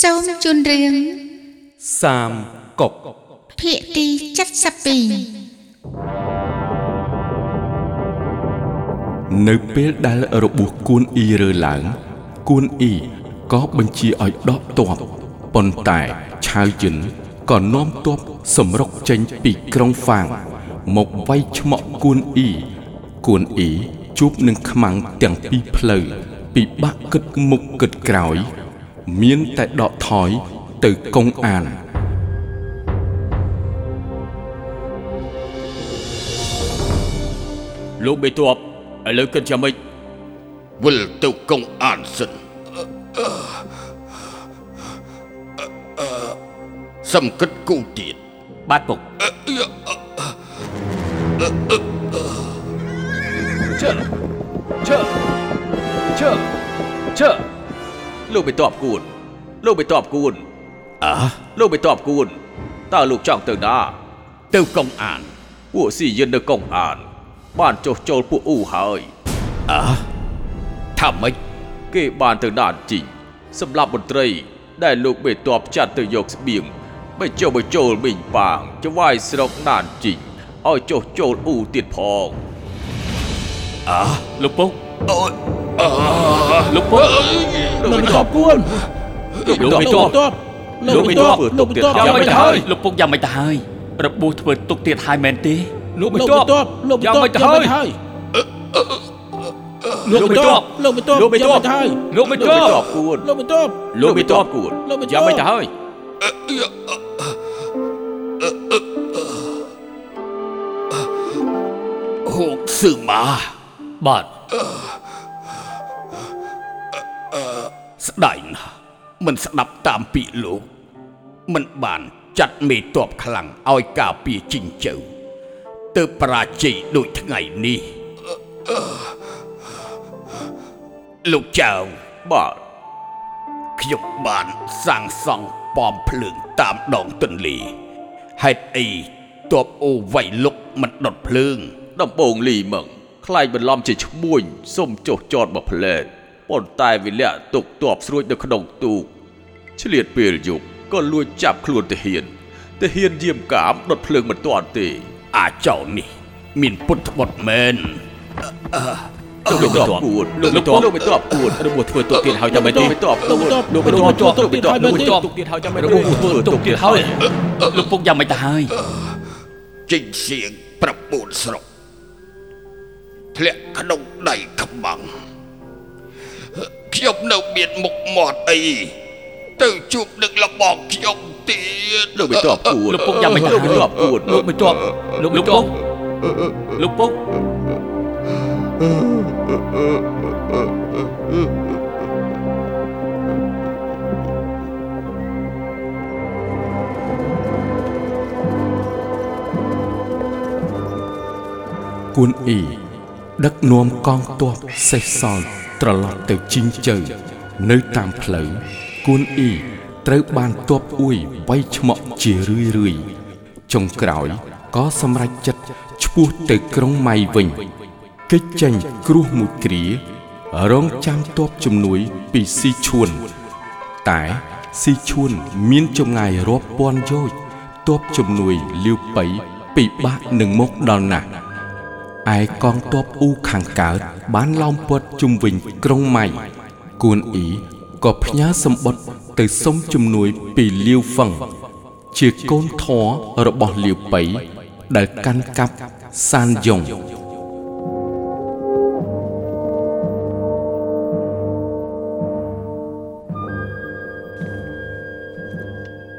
សូមជូនរឿងសាមកុកភាគទី72នៅពេលដែលរបួសគួនអ៊ីរើឡើងគួនអ៊ីក៏បញ្ជាឲ្យដកទ័ពប៉ុន្តែឆាវយិនក៏នាំទ័ពសម្រុកចេញពីក្រុងហ្វាង មកវាយឆ្មក់គួនអ៊ីគួនអ៊ីជួបនឹងខ្មាំងទាំងពីរផ្លូវពិបាកគិតមុខគិតក្រោយ មានតែដកថយទៅកុងអានលោកបេតបឥឡូវគិតយ៉ាងម៉េចវិលទៅកុងអានសិនសំគិតគូទៀតបាទពុកឈើឈើឈើឈើ លោកបេតបគួនលោកបេតបគួនអើលោកបេតបគួនតើលោកចង់ទៅណាទៅកុងអាន ពួកស៊ីយិននៅកុងអាន បានចុះចូលពួកអ៊ូហើយអើថាម៉េចគេបានទៅដានជីងសម្រាប់មន្ត្រី ដែលលោកបេតបចាត់ទៅយកស្បៀងបញ្ចុះបញ្ចូលមីងប៉ាងចវាយស្រុកដានជីងឲ្យចុះចូលអ៊ូទៀតផងអើលោកពុកអូយអើ លោកពុកលោកលោកបេបិតទបគួនលោកបេតបទ័ពលោកបេតបធ្វើទុកទៀតយ៉ាងមិនទៅហើយលោកពុកយ៉ាងមិនទៅហើយរបួសធ្វើទុកទៀតហើយមែនទេលោកបិទទ័ពលោកបិទទ័ពយ៉ាងមិនទៅហើយលោកបិទទ័ពលោកបិទទ័ពលោកបេតយ៉ាងបមិនទៅហើយលោកបេតបគួនលោកបិទទ័ពលោកបេតបគួនលោកបេតបយ៉ាងមិនទៅហើយហូកសឺម៉ាបាទ ស្ដាយណាស់មិនស្ដាប់តាមពាក្យលោក មិនបានចាត់មេតបខ្លាំងឲ្យការពារជីងជើទើបបរាជ័យដូចថ្ងៃនេះលោកចៅបាទខ្ញុំបានសាងសង់ប៉មភ្លើងតាមដងទន្លេហេតុអីតបអូវៃលុកមិនដុតភ្លើង ដំបងលីមឹងខ្លាយបន្លំជាឈ្មួញសុំចុះចតមកផ្លែត ប៉ុន្តែវិលៈទុកទ័ពស្រួចនៅក្នុងទូកឆ្លៀតពេលយប់ក៏លួចចាប់ខ្លួនទាហានទាហានយាមកាមដុតភ្លើងមិនទាន់ទេ អាចោនេះ មានពុទ្ធបុត្រមែនលោកបេតបគួនលោកបេតបលោកបេតបគួនរបួសធ្វើទុកទៀតហើយចាំមែនទេលោកបេតបគួនលោកបិទទ័ពលោកបិទទ័ពលោកបិទទ័ពទុកទៀតហើយចាំមែនរបួសធ្វើទុកទៀតហើយលោកពុកយ៉ាងមិនទៅហើយចេញសៀងប្រាប់បូនស្រុកធ្លាក់ក្នុងដៃខ្មាំង ខ្ញុំនៅមានមុខមាត់អីទៅជួបនឹងលបងខ្ញុំទៀតលោកបេតបគួនលោកពុកយ៉ាងមិនទៅលោកបេតបគួនលោកបិទទ័ពលោកពុកលោកពុកគួនអ៊ីដឹកនាំកងទ័ពសេះសល់ ត្រឡប់ទៅជីងជើនៅតាមផ្លូវគួនអ៊ីត្រូវបានទ័ពអ៊ុយវាយឆ្មក់ជារឿយរឿយចុងក្រោយក៏សម្រេចចិត្តឈ្មោះទៅក្រុងម៉ៃវិញគេចចេញគ្រោះមួយគ្រារងចាំទ័ពជំនួយពីស៊ីឈួន តែស៊ីឈួនមានចម្ងាយរាប់ពាន់យោជន៍ទ័ពជំនួយលាវប៉ៃពិបាកនឹងមកដល់ណាស់ ឯកងទ័ពអ៊ូខាងកើតបានឡោមព័ទ្ធជុំវិញក្រុងម៉ៃគួនអ៊ីក៏ផ្ញើសម្បត្តិទៅសុំជំនួយពីលាវហ្វឹងជាកូនធររបស់លាវប៉ៃដែលកាន់កាប់សានយ៉ុង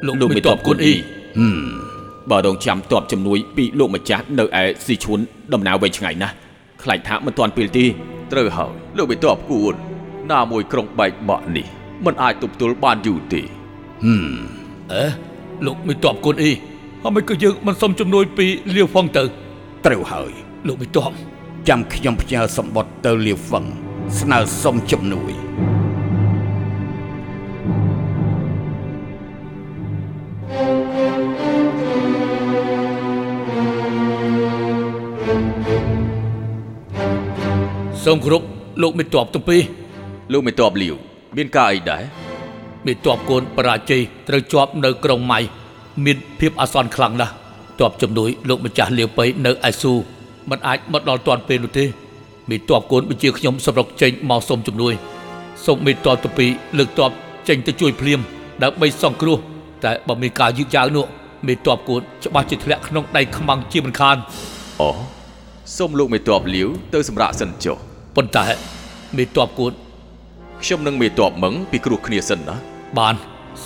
លោកបិទទ័ពគុណអ៊ី បើរងចាំទ័ពជំនួយពីលោកម្ចាស់នៅឯស៊ីឈួនដំណើរវែងឆ្ងាយណាស់ខ្លាចថាមិនទាន់ពេលទេត្រូវហើយលោកបេតបគួនណាមួយក្រុងបែកបាក់នេះมันអាចទប់ទល់បានយូរទេអេលោកបិទទ័ពគុណអ៊ីហើយមិនក៏យើងមិនសុំជំនួយពីលាវហ្វឹងទៅត្រូវហើយលោកបិទទ័ពចាំខ្ញុំផ្ញើសម្បត្តិទៅលាវហ្វឹងស្នើសុំជំនួយ សូមគោរពលោកបិទទ័ពទាំងពីរលោកមិនតបលាវមានការអីដែរមេតបកូនបរាជ័យត្រូវជាប់នៅក្រុងម៉ៃមានភាពអាសន្នខ្លាំងណាស់តបជំនួយលោកម្ចាស់លាវប៉ៃនៅអេស៊ូมันអាចមកដល់ទាន់ពេលនោះទេមេតបកូនបញ្ជាខ្ញុំសម្រុកចេញមកសុំជំនួយសូមមេតបទីពីរលើកតបចេញទៅជួយភ្លាមដើម្បីសង្គ្រោះតែបើមានការយឺតយ៉ាវនោះមេតបកូនច្បាស់ជាធ្លាក់ក្នុងដៃខ្មាំងជាមិនខានអូសូមលោកមេតបលាវទៅសម្រាប់សិនចុះ ប៉ុន្តែមេតបកូនខ្ញុំនឹងមេតបមឹងពីគ្រោះគ្នាសិនណាបាន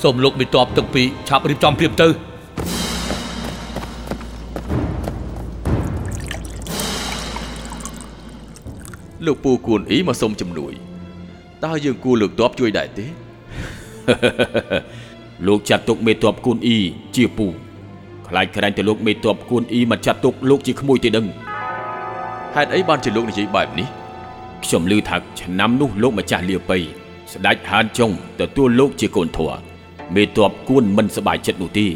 សូមលោកមេតបទាំងពីរឆាប់រៀបចំព្រៀបទៅលោកពូគួនអ៊ីមកសុំជំនួយតើយើងគួរលើកតបជួយដែរទេលោកចាត់ទុកមេតបគួនអ៊ីជាពូខ្លាចក្រែងតែលោកមេតបគួនអ៊ីមកចាត់ទុកលោកជាក្មួយទេដឹងហេតុអីបានជាលោកនិយាយបែបនេះ ខ្ញុំឮថាឆ្នាំនោះលោកម្ចាស់លាប៉ីស្ដេចហានចុងទទួលលោកជាកូនធัวមេតបគួនមិនសប្បាយចិត្តនោះទេ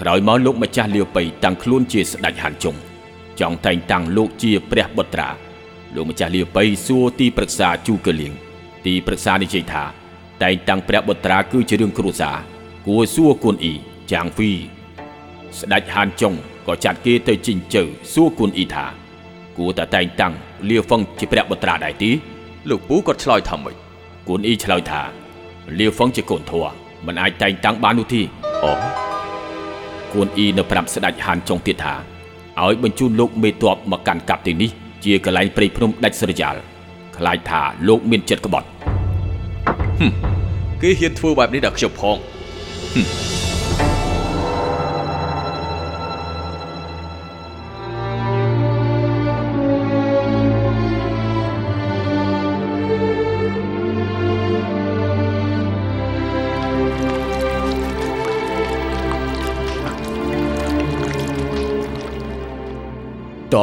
ក្រោយមកលោកម្ចាស់លាប៉ីតាំងខ្លួនជាស្ដេចហានចុងចង់តែងតាំងលោកជាព្រះបុត្រាលោកម្ចាស់លាប៉ីសួរទីប្រឹក្សាជូកលៀងទីប្រឹក្សានិយាយថាតែងតាំងព្រះបុត្រាគឺជារឿងគ្រួសារគួរសួរគួនអ៊ីចាងហ្វីស្ដេចហានចុងក៏ចាត់គេទៅជីងជើសួរគួនអ៊ីថា គួរតែតែងតាំងលាហ្វឹងជាព្រះបុត្រាដែរទីលោកពូគាត់ឆ្លើយថាម៉េចគួនអ៊ីឆ្លើយថាលាហ្វឹងជាកូនធัวមិនអាចតែងតាំងបាននោះទេអូគួនអ៊ីនៅប្រាប់ស្ដេចហានចុងទៀតថាឲ្យបញ្ជូនលោកមេតបមកកាន់កាប់ទីនេះជាកន្លែងព្រៃភ្នំដាច់ស្រយាលខ្លាចថាលោកមានចិត្តក្បត់គេហ៊ានធ្វើបែបនេះដល់ខ្ញុំផងត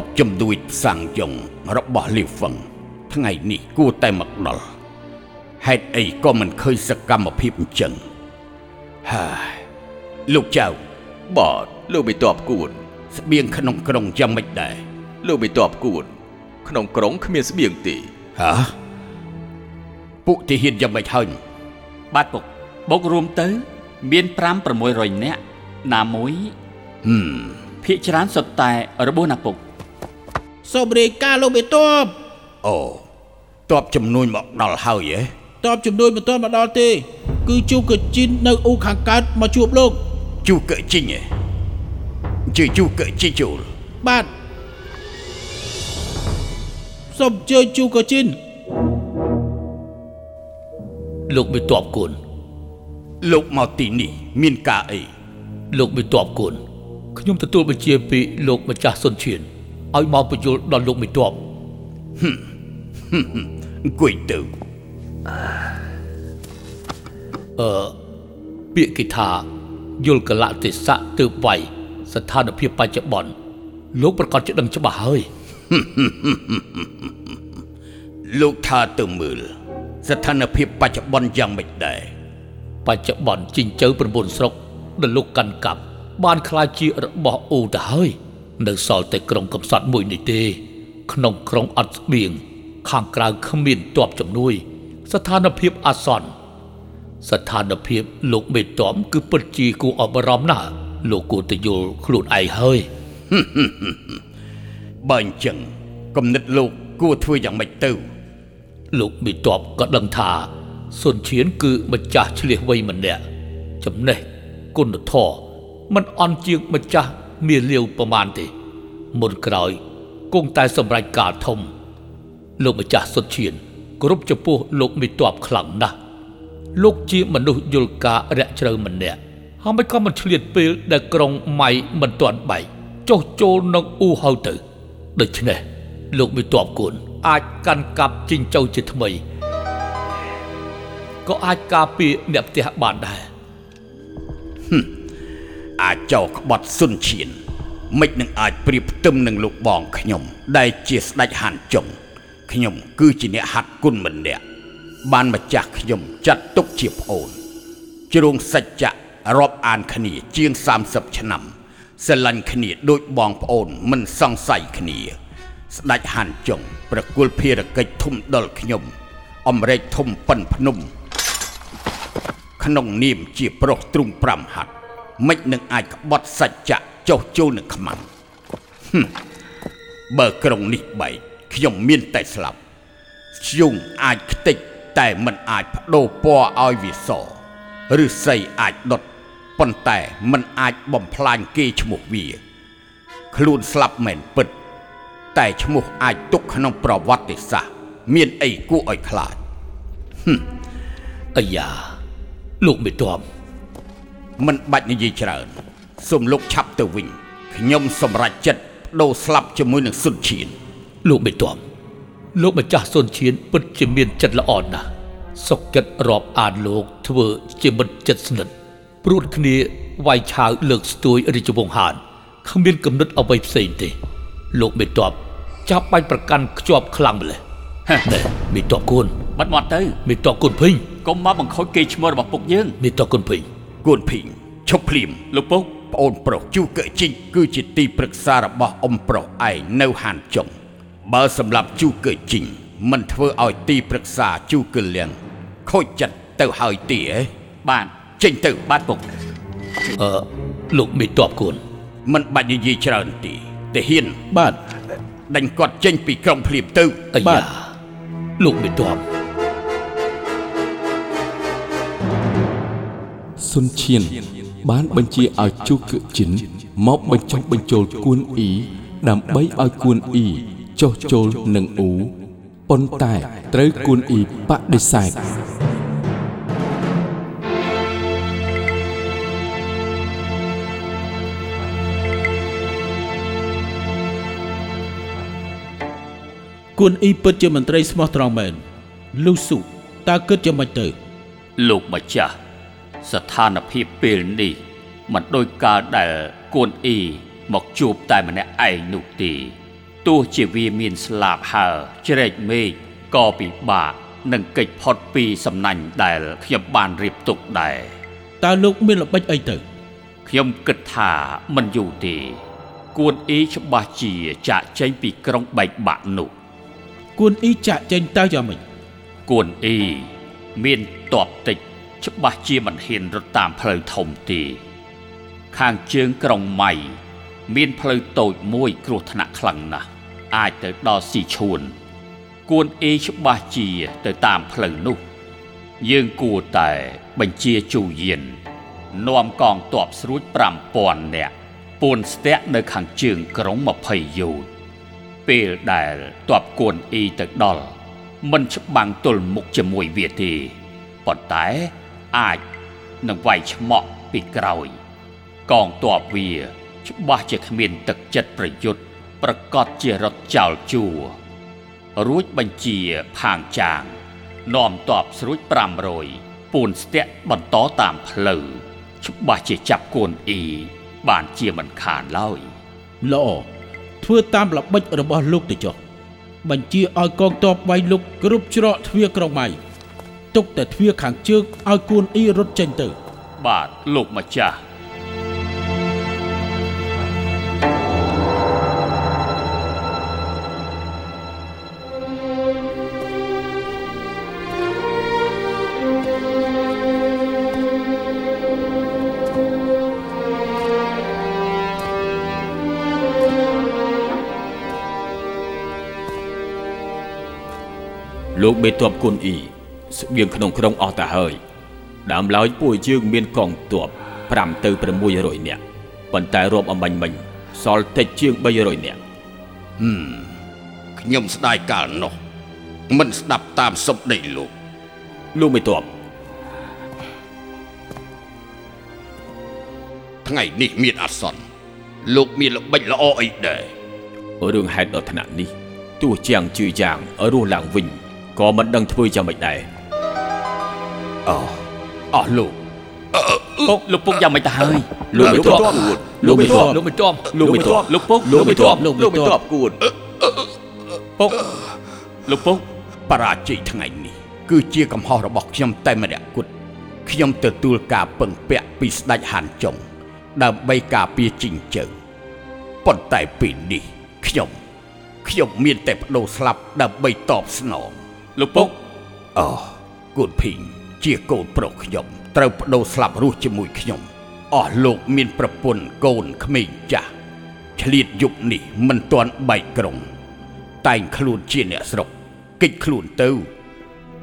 បជំនួយផ្សាំងយងរបស់លីហ្វឹងថ្ងៃនេះគួរតែមកដល់ហេតុអីក៏មិនឃើញសកម្មភាពអញ្ចឹងហើយលោកចៅបាទលោកមេតបគួនស្បៀងក្នុងក្រុងយ៉ាងម៉េចដែរលោកមេតបគួនក្នុងក្រុងគ្មានស្បៀងទេហ៎ពួកទីហ៊ានយ៉ាងម៉េចហើយបាទពុកបុករួមទៅ មាន5 600នាក់ណាមួយហឹមភាកច្រើនសុទ្ធតែរបួសណាពុក សូមរាយការណ៍លោកមេតបអូតបចំនួនមកដល់ហើយហ៎តបជំនួយមិនទាន់មកដល់ទេ គឺជូកជីននៅអ៊ូខាងកើតមកជួបលោកជូកើជីងហ៎ជឿជូកើជីជូលបាទសូមអញ្ជើញជូកជីនលោកមេតបកូនលោកមកទីនេះមានការអីលោកមេតបកូនខ្ញុំទទួលបញ្ជាពីលោកម្ចាស់សុនឈៀន ឲ្យមកបញ្យល់ដល់លោកមេតបអង្គុយទៅអឺពាក្យគេថាយល់កលៈទេសៈទើបវាយស្ថានភាពបច្ចុប្បន្នលោកប្រកាសជាដឹងច្បាស់ហើយលោកថាទៅមើល ស្ថានភាពបច្ចុប្បន្នយ៉ាងម៉េចដែរបច្ចុប្បន្នជីងជើ9ស្រុកដែលលោកកាន់កាប់បានក្លាយជារបស់អូទៅហើយ នៅសល់តែក្រុងកំសត់មួយនេះទេ ក្នុងក្រុងអត់ស្បៀងខាងក្រៅគ្មានទ័ពជំនួយ ស្ថានភាពអាសន្នស្ថានភាពលោកមេតមគឺពិតជាគួរអបអរំណាស់លោកគួរតែយល់ខ្លួនឯងហើយបើអញ្ចឹងគំនិតលោកគួរធ្វើយ៉ាងម៉េចទៅ លោកមេតបក៏ដឹងថាសុនឈៀនគឺម្ចាស់ឆ្លៀសវៃម្នាក់ចំណេះគុណធម៌មិនអន់ជាងម្ចាស់ មាលាវប្រមាណទេមុនក្រោយគង់តែសម្រេចការធំ លោកម្ចាស់សុនឈៀនគ្រប់ចំពោះលោកមេតបខ្លាំងណាស់លោកជាមនុស្សយល់ការរាក់ជ្រៅម្នាក់ហើយមិនក៏មិនឆ្លៀតពេលដែលក្រុងម៉ៃមិនទាន់បែកចុះចូលនឹងអ៊ូហៅទៅដូច្នេះលោកមេតបគុណអាចកាន់កាប់ជីងចៅជាថ្មីក៏អាចការពារអ្នកផ្ទះបានដែរ អាចចោក្បត់សុនឈៀនមិននឹងអាចប្រៀបផ្ទឹមនឹងលោកបងខ្ញុំ ដែលជាស្ដេចហានចុងខ្ញុំគឺជាអ្នកហាត់គុណម្នាក់បានម្ចាស់ខ្ញុំចាត់ទុកជាប្អូនជ្រងសច្ចៈរាប់អានគ្នាជាង30ឆ្នាំស្រឡាញ់គ្នាដូចបងប្អូនមិនសង្ស័យគ្នា ស្ដេចហានចុងប្រគល់ភារកិច្ចធំដល់ខ្ញុំអំរែកធំប៉ិនភ្នំខក្នុងនាមជាប្រុសទ្រុង5ហាត់ មិននឹងអាចក្បត់សច្ចៈចុះចូលនឹងខ្មាំងហឹមបើក្រុងនេះបែកខ្ញុំមានតែស្លាប់ធ្យូងអាចខ្ទេចតែមិនអាចបដូរពណ៌ឲ្យវាសឬស័យអាចដុតប៉ុន្តែមិនអាចបំផ្លាញគេឈ្មោះវា ខ្លួនស្លាប់មែនពិត តែឈ្មោះអាចទុកក្នុងប្រវត្តិសាស្ត្រមានអីគួរឲ្យខ្លាចអាយ៉ាលោកមេតប មិនបាច់និយាយច្រើនសូមលោកឆាប់ទៅវិញខ្ញុំសម្រេចចិត្តបដូរស្លាប់ជាមួយនឹងសុនឈៀនលោកមេតបលោកម្ចាស់សុនឈៀនពិតជាមានចិត្តល្អណាស់សុកចិត្តរាប់អានលោកធ្វើជាមិត្តចិត្តស្និទ្ធព្រួតគ្នាវាយឆាវលើកស្ទួយរាជវង្សហានគ្មានកំណត់អ្វីផ្សេងទេ លោកមេតបចាប់បាច់ប្រកាន់ខ្ជាប់ខ្លាំងម្លេះហេនេះមេតបគូនបាត់មាត់ទៅមេតបគូនភីងកុំមកបង្ខូចគេឈ្មោះរបស់ពុកយើងមេតបគូនភីង គួនភីងឈប់ភ្លាមលោកពុកប្អូនប្រុសជូកើជីងគឺជាទីប្រឹក្សារបស់អ៊ំប្រុសឯងនៅហានចុងបើសម្រាប់ជូកើជីងមិនធ្វើឲ្យទីប្រឹក្សាជូកើលៀងខូចចិត្តទៅហើយទីហ៎បាទចេញទៅបាទពុកអឺលោកមេតបគូនមិនបាច់និយាយច្រើនទេតែហ៊ានបាទដេញគាត់ចេញពីក្រុងភ្លាមទៅអាបាយ៉ាទលោកមេតប សុនឈៀនបានបញ្ជាឲ្យជូកឺជីនមកបញ្ចុះបញ្ចូលគួនអ៊ីដើម្បីឲ្យគួនអ៊ីចុះចូលនឹងអ៊ូប៉ុន្តែត្រូវគួនអ៊ីបដិសេធគួនអ៊ីពិតជាមន្ត្រីស្មោះត្រង់មែនលូស៊ូតើគិតយ៉ាងម៉េចទៅ លោកម្ចាស់ ស្ថានភាពពេលនេះមិនដូចកាលដែលគួនអ៊ីមកជួបតែម្នាក់ឯងនោះទេទោះជាវាមានស្លាបហើរជ្រែកមេឃក៏ពិបាកនឹងកិច្ចផុតពីសំណាញ់ដែលខ្ញុំបានរៀបទុកដែរតើលោកមានល្បិចអីទៅខ្ញុំគិតថាមិនយូរទេគួនអ៊ីច្បាស់ជាចាក់ចេញពីក្រុងបែកបាក់នោះគួនអ៊ីចាក់ចេញតើយ៉ាងម៉េចគួនអ៊ីមានតបតិច ច្បាស់ជាមិនហ៊ានរត់តាមផ្លូវធំទេ ខាងជើងក្រុងម៉ៃមានផ្លូវតូចមួយគ្រោះថ្នាក់ខ្លាំងណាស់អាចទៅដល់ស៊ីឈួន គួនអ៊ីច្បាស់ជាទៅតាមផ្លូវនោះ យើងគួរតែបញ្ជាជូយៀននាំកងទ័ពស្រួច5000នាក់ពួនស្ទាក់នៅខាងជើងក្រុង20យោជន៍ពេលដែលតបគួនអ៊ីទៅដល់មិនច្បាំងទល់មុខជាមួយវាទេប៉ុន្តែ អាចនឹងវាយឆ្មក់ពីក្រោយកងទ័ពវាច្បាស់ជាគ្មានទឹកចិត្តប្រយុទ្ធប្រកាសជារត់ចោលជួររួចបញ្ជាផាងចាងនាំទ័ពស្រួច500ពួនស្ទាក់បន្តតាមផ្លូវច្បាស់ជាចាប់គួនអ៊ីបានជាមិនខានឡើយល្អធ្វើតាមល្បិចរបស់លោកទៅចុះបញ្ជាឲ្យកងទ័ពវាយលុកគ្រប់ច្រកទ្វារក្រុងម៉ៃ ទុកតែទ្វារខាងជើងឲ្យគួនអ៊ីរត់ចេញទៅ បាទលោកម្ចាស់លោកបេតបគុនអ៊ី ស្បៀងក្នុងក្រុងអស់ទៅហើយដើមឡើយពួកយើងមានកងទ័ព5ទៅ600នាក់ប៉ុន្តែរាប់អំបញ្ញមិញសល់តិចជាង300នាក់ខ្ញុំស្ដាយកាលនោះ មិនស្ដាប់តាមសុបដីលោកលោកបេតបថ្ងៃនេះមានអាសន្នលោកមានល្បិចល្អអីដែររឿងហេតុដល់ថ្នាក់នេះទោះជាងជឿយ៉ាងរស់ឡើងវិញក៏មិនដឹងធ្វើយ៉ាងម៉េចដែរ អោអស់លោកពុកលោកពុកយ៉ាងម៉េចទៅហើយលោកបេតបលោកបេតបលោកមេតបលោកបេតបលោកពុកលោកបេតបលោកលោកមេមិនតតបបគួនពុកលោកពុកបរាជ័យថ្ងៃនេះគឺជាកំហុសរបស់ខ្ញុំតែម្នាក់គត់ខ្ញុំទទួលការពឹងពាក់ពីស្ដេចហានចុងដើម្បីការពារជីងជើប៉ុន្តែពេលនេះខ្ញុំខ្ញុំមានតែបដូរស្លាប់ដើម្បីតបស្នងលោកពុកអូគួនភីង ជាកូនប្រុសខ្ញុំត្រូវបដូរស្លាប់រស់ជាមួយខ្ញុំអស់លោកមានប្រពន្ធកូនក្មេងចាស់ឆ្លៀតយុគនេះមិនទាន់បែកក្រុង តែងខ្លួនជាអ្នកស្រុកកិច្ចខ្លួនទៅ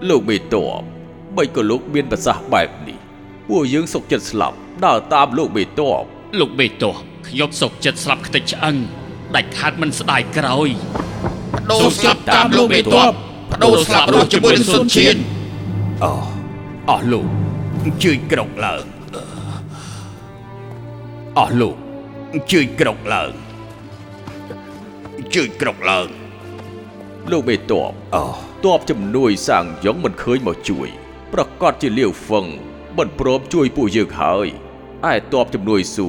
លោកមេតបបីក៏លោកមានប្រសាសន៍បែបនេះពួកយើងសុកចិត្តស្លាប់ដើរតាមលោកមេតបលោកបេតោះខ្ញុំសុកចិត្តស្លាប់ខ្ទេចឆ្អឹងដាច់ខាតមិនស្ដាយក្រោយដូរស្លាប់តាមលោកមេតបដូរស្លាប់រស់ជាមួយនឹងសុនឈៀនអ អស់លោកអញ្ជើញក្រុកឡើងអស់លោកអញ្ជើញក្រុកឡើងអញ្ជើញក្រុកឡើងលោកមេតបអតបជំនួយសាងយ៉ងមិនឃើញមកជួយ ប្រកាសជាលាវហ្វឹងមិនព្រមជួយពួកយើងហើយឯតបជំនួយស៊ូ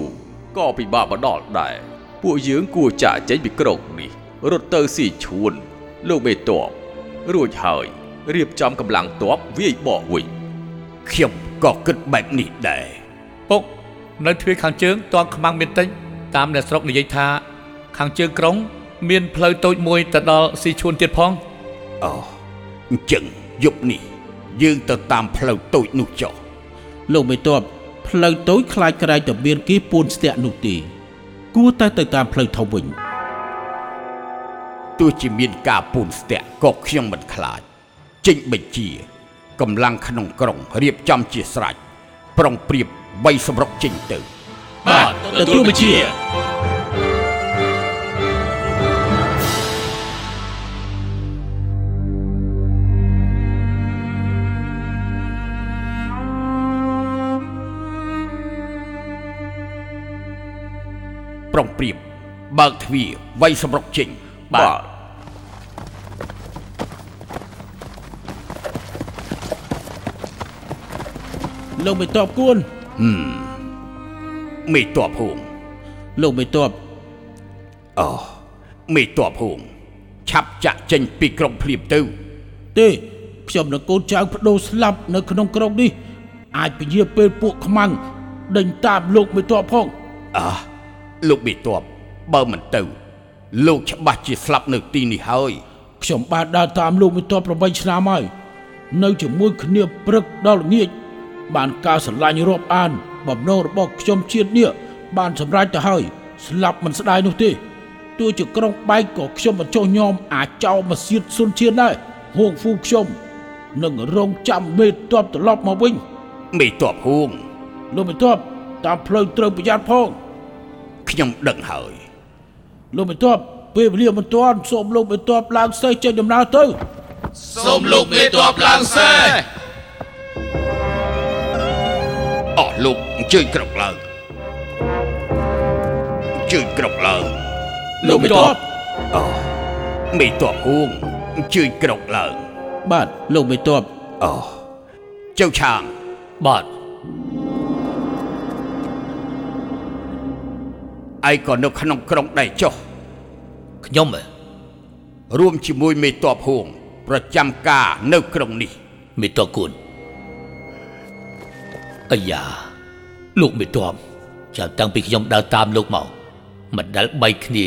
ក៏ពិបាកមកដល់ដែរពួកយើងគួរចាក់ចេញពីក្រុងនេះរត់ទៅស៊ីឈួន លោកមេតបរួចហើយរៀបចំកម្លាំងតបវាយបកវិញ ខ្ញុំក៏គិតបែបនេះដែរពុកនៅទ្វារខាងជើងតងខ្មាំងមានតិចតាមអ្នកស្រុកនិយាយថា ខាងជើងក្រុង មានផ្លូវតូចមួយទៅដល់ស៊ីឈួនទៀតផងអូអញ្ចឹងយប់នេះ យើងទៅតាមផ្លូវតូចនោះចុះលោកមេតបផ្លូវតូចខ្លាចក្រែងតែមានគេពួនស្ទាក់នោះទេគួរតែទៅតាមផ្លូវធំវិញទោះជាមានការពូនស្ទាក់ក៏ខ្ញុំមិនខ្លាចចេញបញ្ជា កម្លាំងក្នុងក្រុងរៀបចំជាស្រេចប្រុងប្រៀបបីសម្រុកចេញទៅ បាទទទួលបញ្ជាប្រុងប្រៀបបើកទ្វារបីសម្រុកចេញបាទ លោកមេតបគួនមេតបហួងលោកមេតបអូមេតបហួងឆាប់ចាក់ចេញពីក្រុងភ្លាមទៅ ទេខ្ញុំនឹងកូនចៅបដូរស្លាប់នៅក្នុងក្រុងនេះ អាចពជាពេលពួកខ្មាំងដេញតាមលោកមេតបផងអើលោកមេតបបើមិនទៅ លោកច្បាស់ជាស្លាប់នៅទីនេះហើយខ្ញុំបានដើរតាមលោកមេតប8ឆ្នាំហើយនៅជាមួយគ្នាព្រឹកដល់ល្ងាច បានការស្រឡាញ់រាប់អាន បំណងរបស់ខ្ញុំជាតិនេះបានសម្រេចទៅហើយស្លាប់មិនស្ដាយនោះទេទោះជាក្រុងបែកក៏ខ្ញុំមិនចោះញោមអាចចោលមកសៀតសុនជាតិដែរហួងហ្វូខ្ញុំនឹងរងចាំមេតបត្រឡប់មកវិញមេតបហួងលោកមេតបតាមផ្លូវត្រូវប្រយ័ត្នផងខ្ញុំដឹងហើយលោកមេតបពេលវេលាមិនទាន់សូមលោកមេតបឡើងសេះចេញដំណើរទៅសូមលោកមេតបឡើងសេះ លោកអញ្ជើញក្រុកឡើងអញ្ជើញក្រុកឡើងលោកមេតបអូមេតបហួងអញ្ជើញក្រុកឡើងបាទលោកមេតបអូចៅឆាងបាទឯងក៏នៅក្នុងក្រុងដែរចុះខ្ញុំហ៎រួមជាមួយមេតបហួង ប្រចាំការនៅក្រុងនេះមេតបគួនអាយ៉ា លោកមេតបចាំតាំងពីខ្ញុំដើរតាមលោកមកមិនដែលបែកគ្នា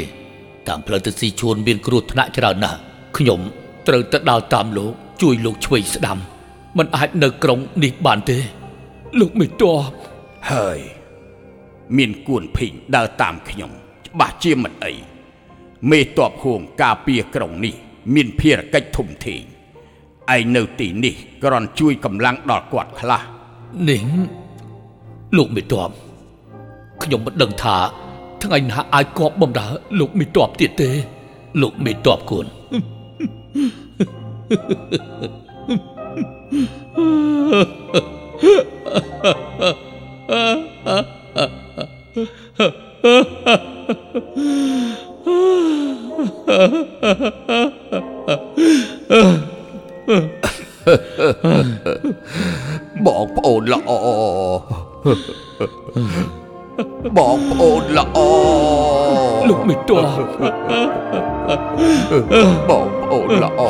តាមផ្លូវទៅស៊ីជួនមានគ្រោះថ្នាក់ច្រើនណាស់ខ្ញុំត្រូវទៅដើរតាមលោកជួយលោកឆ្វេងស្ដាំ មិនអាចនៅក្រុងនេះបានទេ លោកមេតបហើយមានគួនភីងដើរតាមខ្ញុំច្បាស់ជាមិនអីមេតបហួងការពារក្រុងនេះ មានភារកិច្ចធំធេងឯងនៅទីនេះគ្រាន់ជួយកម្លាំងដល់គាត់ខ្លះនេះ លោកមេតបខ្ញុំមិនដឹងថាថ្ងៃណាអាចគប់បំរើលោកមេតបទៀតទេ លោកមេតបគួនបងប្អូនល្អ បងប្អូនល្អលោកមេតបបងប្អូនល្អ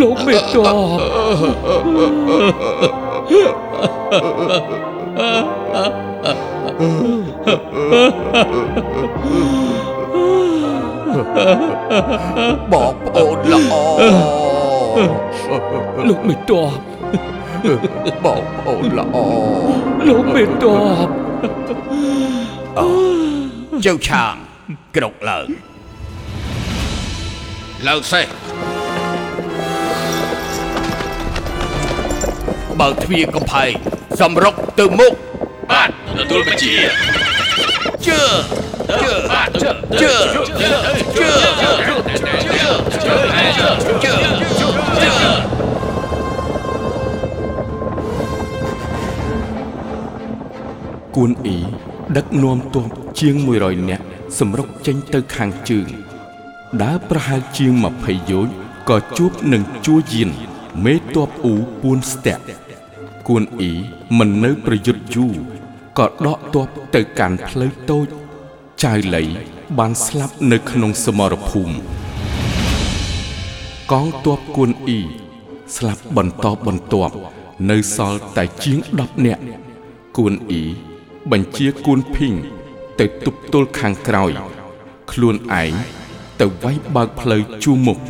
លោកមេត បបងប្អូនល្អលោកមេតបបងប្អូនល្អលោកមេតបជើវឆាងក្រកឡើងឡើងសេះបើកទ្វារកំផែងសម្រុកទៅមុខបាទទទួលបញ្ជាជើជើជើជើជើជើ គួនអ៊ីដឹកនាំទ័ពជាង100នាក់សម្រុកចេញទៅខាងជើងដើរប្រហែលជាង20យោជន៍ក៏ជួបនឹងជួយៀនមេទ័ពអ៊ូពួនស្ទាក់គួនអ៊ីមិននៅប្រយុទ្ធយូរក៏ដកទ័ពទៅកាន់ផ្លូវតូចចៅលៃបានស្លាប់នៅក្នុងសមរភូមិកងទ័ពគួនអ៊ីស្លាប់បន្តបន្ទាប់នៅសល់តែជាង10នាក់គួនអ៊ី បញ្ជាគួនភីងទៅទប់ទល់ខាងក្រោយ ខ្លួនឯងទៅវាយបើកផ្លូវជួរមុខទ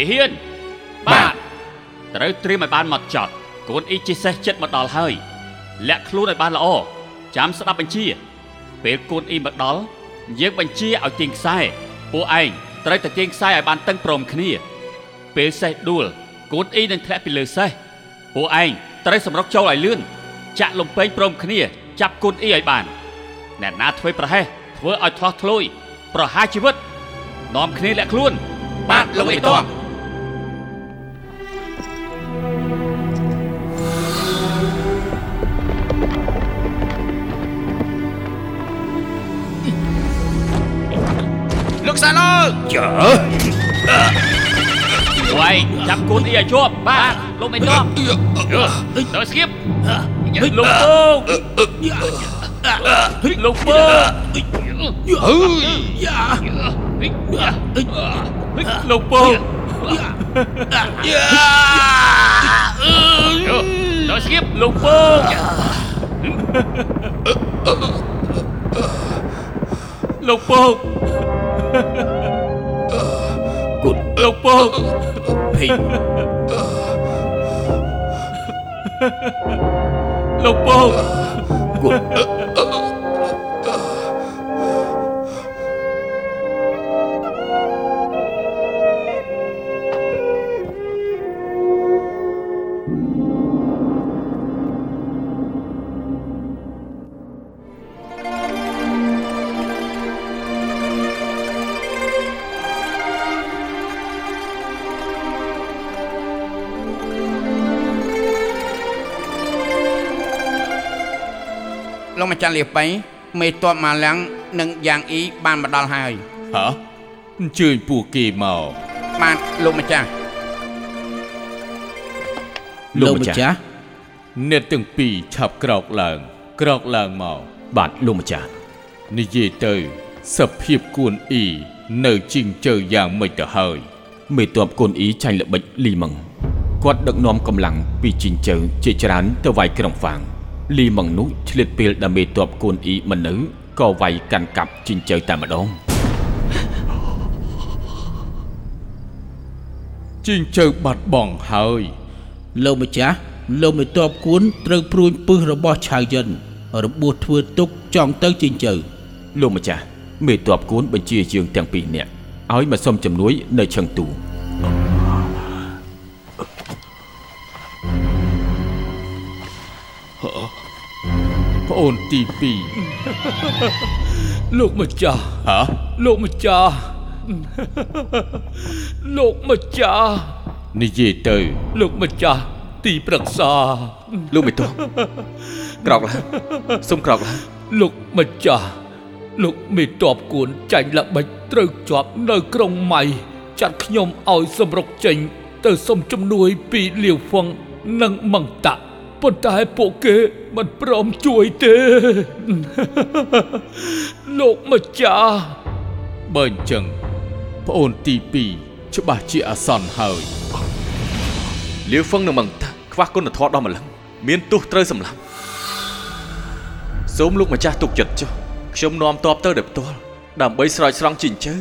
ាហានបាទត្រូវត្រៀមឲ្យបានមកចត់កូនអ៊ីជីសេះចិត្តមកដល់ហើយ លាក់ខ្លួនឲ្យបានល្អចាំស្ដាប់បញ្ជា ពេលកូនអ៊ីមកដល់យើងបញ្ជាឲ្យទាញខ្សែពួកឯងត្រូវតែទាញខ្សែឲ្យបានតឹងព្រមគ្នា ពេលសេះដួលកូនអ៊ីនឹងធ្លាក់ពីលើសេះពួកឯងត្រូវសម្រុកចូលឲ្យលឿនចាក់លំពេងព្រមគ្នា ចាប់កូនអ៊ីឲ្យបានអ្នកណាធ្វើប្រហែសធ្វើឲ្យឆ្លោះធ្លួយប្រហារជីវិតនាំគ្នាលាក់ខ្លួនបាទលោកអ៊ីត បលោកសាឡូជើវ៉ៃចាប់កូនអ៊ីឲ្យជាប់បាទលោកមិនតបដល់ស្គៀ បលោកពងលោក លោកម្ចាស់លាបៃមេតបម៉ាឡាំងនិងយ៉ាងអ៊ីបានមកដល់ហើយហ៎អញ្ជើញពួកគេមកបាទលោកម្ចាស់លោកម្ចាស់អ្នកទាំងពីរឆាប់ក្រោកឡើង ក្រោកឡើងមកបាទលោកម្ចាស់និយាយទៅសភាពគួនអ៊ីនៅជីងជើយ៉ាងម៉េចទៅហើយមេតបកូនអ៊ីចាញ់ល្បិចលីម៉ងគាត់ដឹកនាំកម្លាំងពីជីងជើជាច្រើនទៅវាយក្រុងហ្វាង លីម៉ងនោះឆ្លៀតពេលដែលមេតបកូនអ៊ីមិននៅក៏វាយកាន់កាប់ជីងជើតែម្ដងជីងជើបាត់បង់ហើយលោកម្ចាស់លោកម្តបគួនត្រូវព្រួញពឹសរបស់ឆៅយិនរបួសធ្វើទុកចង់ទៅជិញ្ជើលោកម្ចាស់មេតបកូនបញ្ជាយើងទាំងពីរនាក់ឲ្យមកសុំជំនួយនៅឈឹងទូ ប្អូនទីពីរលោកម្ចាស់ហ៎លោកម្ចាស់លោកម្ចាស់និយាយទៅលោកម្ចាស់ទីប្រឹក្សាលោកមេតបក្រោកឡើងសុំក្រោកឡើងលោកម្ចាស់លោកមេតបគួនចាញ់ល្បិចត្រូវជាប់នៅក្រុងម៉ៃចាត់ខ្ញុំឲ្យសម្រុកចេញ ទៅសុំជំនួយពីលាវហ្វឹងនិងម៉ងតាក់ ប៉ុន្តែពួកគេមិនព្រមជួយទេលោកម្ចាស់បើអញ្ចឹងប្អូនទី2ច្បាស់ជាអាសន្នហើយលាវហ្វឹងនឹងមង្តាខ្វះគុណធម៌ដល់ម្លឹងមានទោសត្រូវសម្លាប់សូមលោកម្ចាស់ទុកចិត្តចុះខ្ញុំនាំតបទៅដោយផ្ទាល់ដើម្បីស្រោចស្រង់ជីងជើ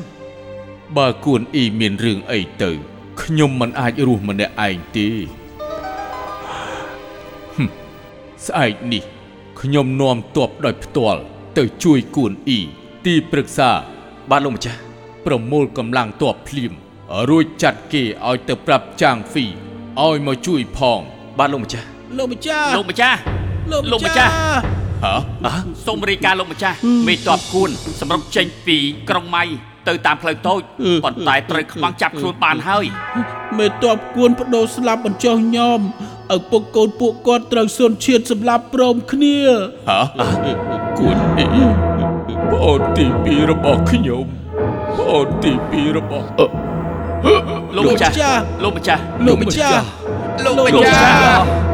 បើគួនអ៊ីមានរឿងអីទៅខ្ញុំមិនអាចរស់ម្នាក់ឯងទេ ស្អែកនេះខ្ញុំនាំទ័ពដោយផ្ទាល់ទៅជួយគួនអ៊ីទីប្រឹក្សាបាទលោកម្ចាស់ប្រមូលកម្លាំងទ័ពភ្លាមរួចចាត់គេឲ្យទៅប្រាប់ចាងហ្វីឲ្យមកជួយផង បាទលោកម្ចាស់លោកម្ចាស់លោកម្ចាស់លោលោកម្កម្ចាចាស់ស់សូមរាយការណ៍លោកម្ចាស់មេតបគួន សម្រាប់ចេញពីក្រុងម៉ៃ ទៅតាមផ្លូវតូចប៉ុន្តែត្រូវខ្មាំងចាប់ខ្លួនបានហើយមេតបគួនបដូរស្លាប់បញ្ចុះញោមឪពុកកូនពួកគាត់ត្រូវសុនឈាតសម្លាប់ព្រមគ្នាហ៎គួនអ៊ីប្អូនទីពីររបស់ខ្ញុំប្អូនទីពីររបស់អឺលោកម្ចាស់លោកម្ចាស់លោកម្ចាស់លោកម្ចាស់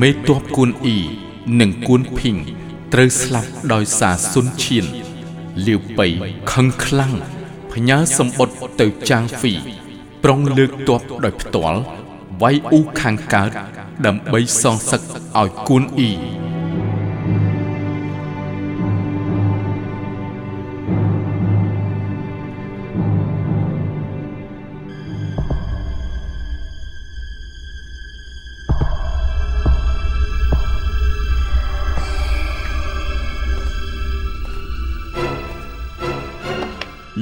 ម្ចាស់មេតបគួនអ៊ីនិងគួនភីងត្រូវស្លាប់ដោយសារសុនឈៀនលាវប៉ៃខឹងខ្លាំងផ្ញើសម្បត្តិទៅចាងហ្វីប្រុងលើកទ័ពដោយផ្ទាល់វាយអ៊ូខាងកើតដើម្បីសងសឹកឲ្យគួនអ៊ី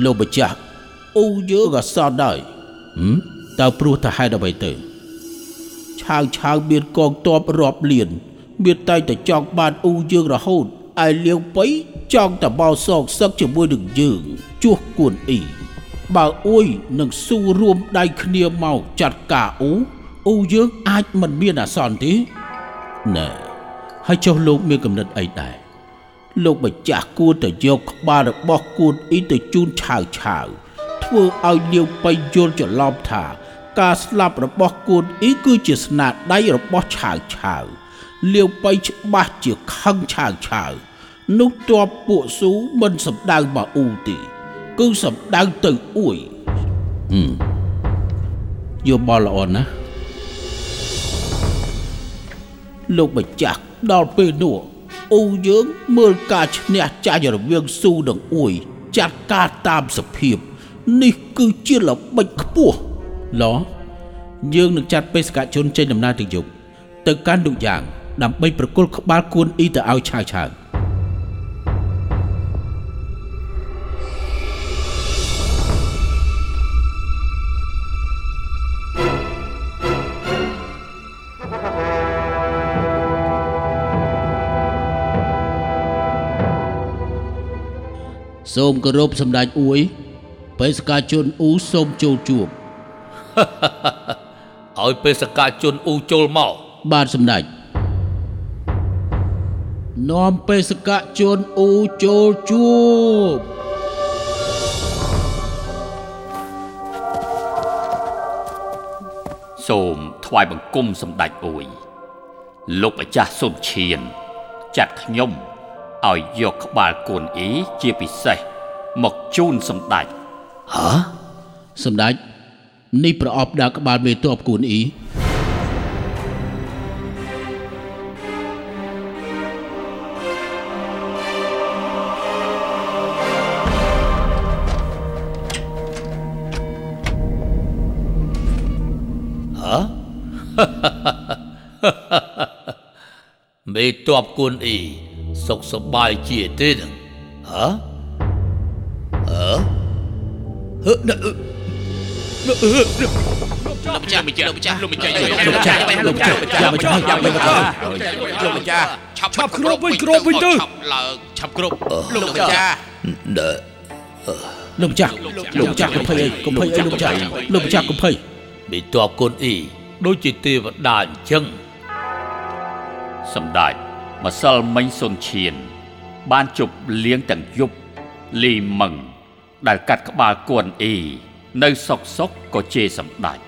លោកម្ចាស់អ៊ូយើងក៏សតដែរហឹមតើព្រោះតែហេតុអ្វីទៅឆាវឆាវមានកងទ័ពរាប់លាន មានតែតែចង់បានអ៊ូយើងរហូតឯលាវប៉ៃចង់តែបោសងសឹកជាមួយនឹងយើងជួសគួនអ៊ីបើអ៊ុយនឹងស៊ូរួមដៃគ្នាមកចាត់ការអ៊ូអ៊ូយើងអាចមិនមានអាសន្នទេណែហើយចុះលោកមានកំណត់អីដែរ លោកម្ចាស់គួរតែយកក្បាលរបស់គួនអ៊ីទៅជូនឆាវឆាវធ្វើឲ្យលាវប៉ៃយល់ច្រឡំថា ការស្លាប់របស់គួនអ៊ីគឺជាស្នាដៃរបស់ឆាវឆាវលាវប៉ៃច្បាស់ជាខឹងឆាវឆាវនោះតបពួកស៊ូមិនសម្ដៅមកអ៊ូទេ គឺសម្ដៅទៅអ៊ួយហឹមយកបលល្អណាស់លោកម្ចាស់ដល់ពេលនោះ អ៊ូយើងមើលការឈ្នះចាញ់រវាងស៊ូនិងអ៊ួយចាត់ការតាមសភាព នេះគឺជាល្បិចខ្ពស់ឡយើងនឹងចាត់បេសកជនចេញដំណើរទៅយប់ទៅកាន់ទុកយ៉ាងដើម្បីប្រគល់ក្បាលគួនអ៊ីទៅឲ្យឆាវឆាវ សូមគោរពសម្ដេចអ៊ួយបេសកជនអ៊ូសូមចូលជួបឲ្យបេសកជនអ៊ូចូលមកបាទសម្ដេចនាំបេសកជនអ៊ូចូលជួបសូមថ្វាយបង្គំសម្ដេចអ៊ួយលោកម្ចាស់សុនឈៀនចាត់ខ្ញុំ ឲ្យយកក្បាលគួនអ៊ីជាពិសេសមកជូនសម្ដេចហ៎សម្ដេចនេះប្រអប់ដាក់ក្បាលមេតបគូនអ៊ីមេតបគួនអ៊ី សុខសប្បាយជាទេនឹងហ៎ហ៎ហឺណ៎លោកម្ចាស់លោកម្ចាស់លោកម្ចាស់លោកម្ចាស់លោកម្ចាស់លោកម្ចាស់លោកម្ចាស់លោកម្ចាស់ឆាប់ឆាប់គ្របវិញគ្របវិញទៅឆាប់ឡើងឆាប់គ្រប់លោកម្ចាស់ណ៎លោកម្ចាស់លោកម្ចាស់កុំភ័យអីកុំភ័យអីលោកម្ចាស់លោកម្ចាស់កុំភ័យមេតបគួនអ៊ីដូចជាទេវតាអញ្ចឹងសម្ដេច ម្សិលមិញសុនឈៀនបានជប់លៀងទាំងយប់លីមឹងដែលកាត់ក្បាលគួនអ៊ីនៅសុកសុកក៏ជេរសម្ដេច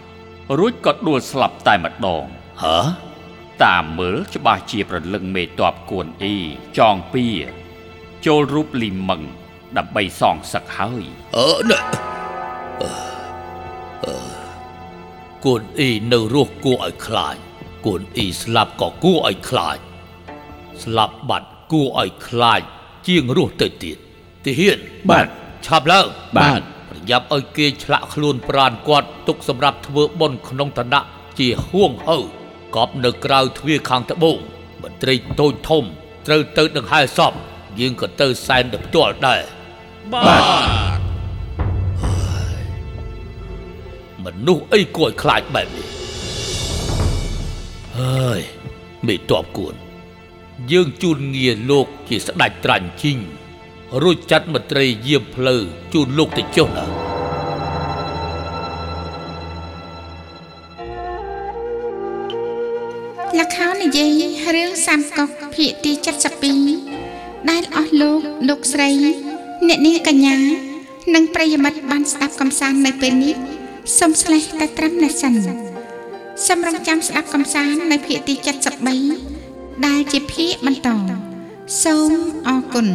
រួចក៏ដួលស្លាប់តែម្ដងហ៎តាមមើលច្បាស់ជាប្រលឹងមេតបគួនអ៊ីចងពៀចូលរូបលីមឹងដើម្បីសងសឹកហើយអឺណែអឺអឺកូនអ៊ីនៅរស់គួរឲ្យខ្លាចកូនអ៊ីស្លាប់ក៏គួរឲ្យខ្លាច ស្លាប់បាត់គួរឲ្យខ្លាចជាងរស់ទៅទៀតទាហានបាទឆាប់ឡើងបាទប្រញាប់ឲ្យគេឆ្លាក់ខ្លួនប្រានគាត់ទុកសម្រាប់ធ្វើបុណ្យក្នុងឋានៈជាហួងហើកប់នៅក្រៅទ្វារខាងត្បូងមន្ត្រីតូចធំត្រូវទៅដង្ហែសពយើងក៏ទៅសែនទៅផ្ទាល់ដែរបាទមនុស្សអីគួរឲ្យខ្លាចបែបនេះហើយមេតបគួន យើងជូនងារលោកជាស្ដេចត្រាញ់ជីងរួចចាត់មន្ត្រីយាមផ្លូវជូនលោកទៅចុះណាលខោននិយាយរឿងសាមកុកភាគទី72ដែលអស់លោកលោកស្រី អ្នកនាងកញ្ញា និងប្រិយមិត្តបានស្ដាប់កំសាន្តនៅពេលនេះសូមស្លេះតែត្រឹមនេះសិនសូមរងចាំស្ដាប់កំសាន្តនៅភាគទី73 ដែលជាភាគបន្តសូមអរគុណ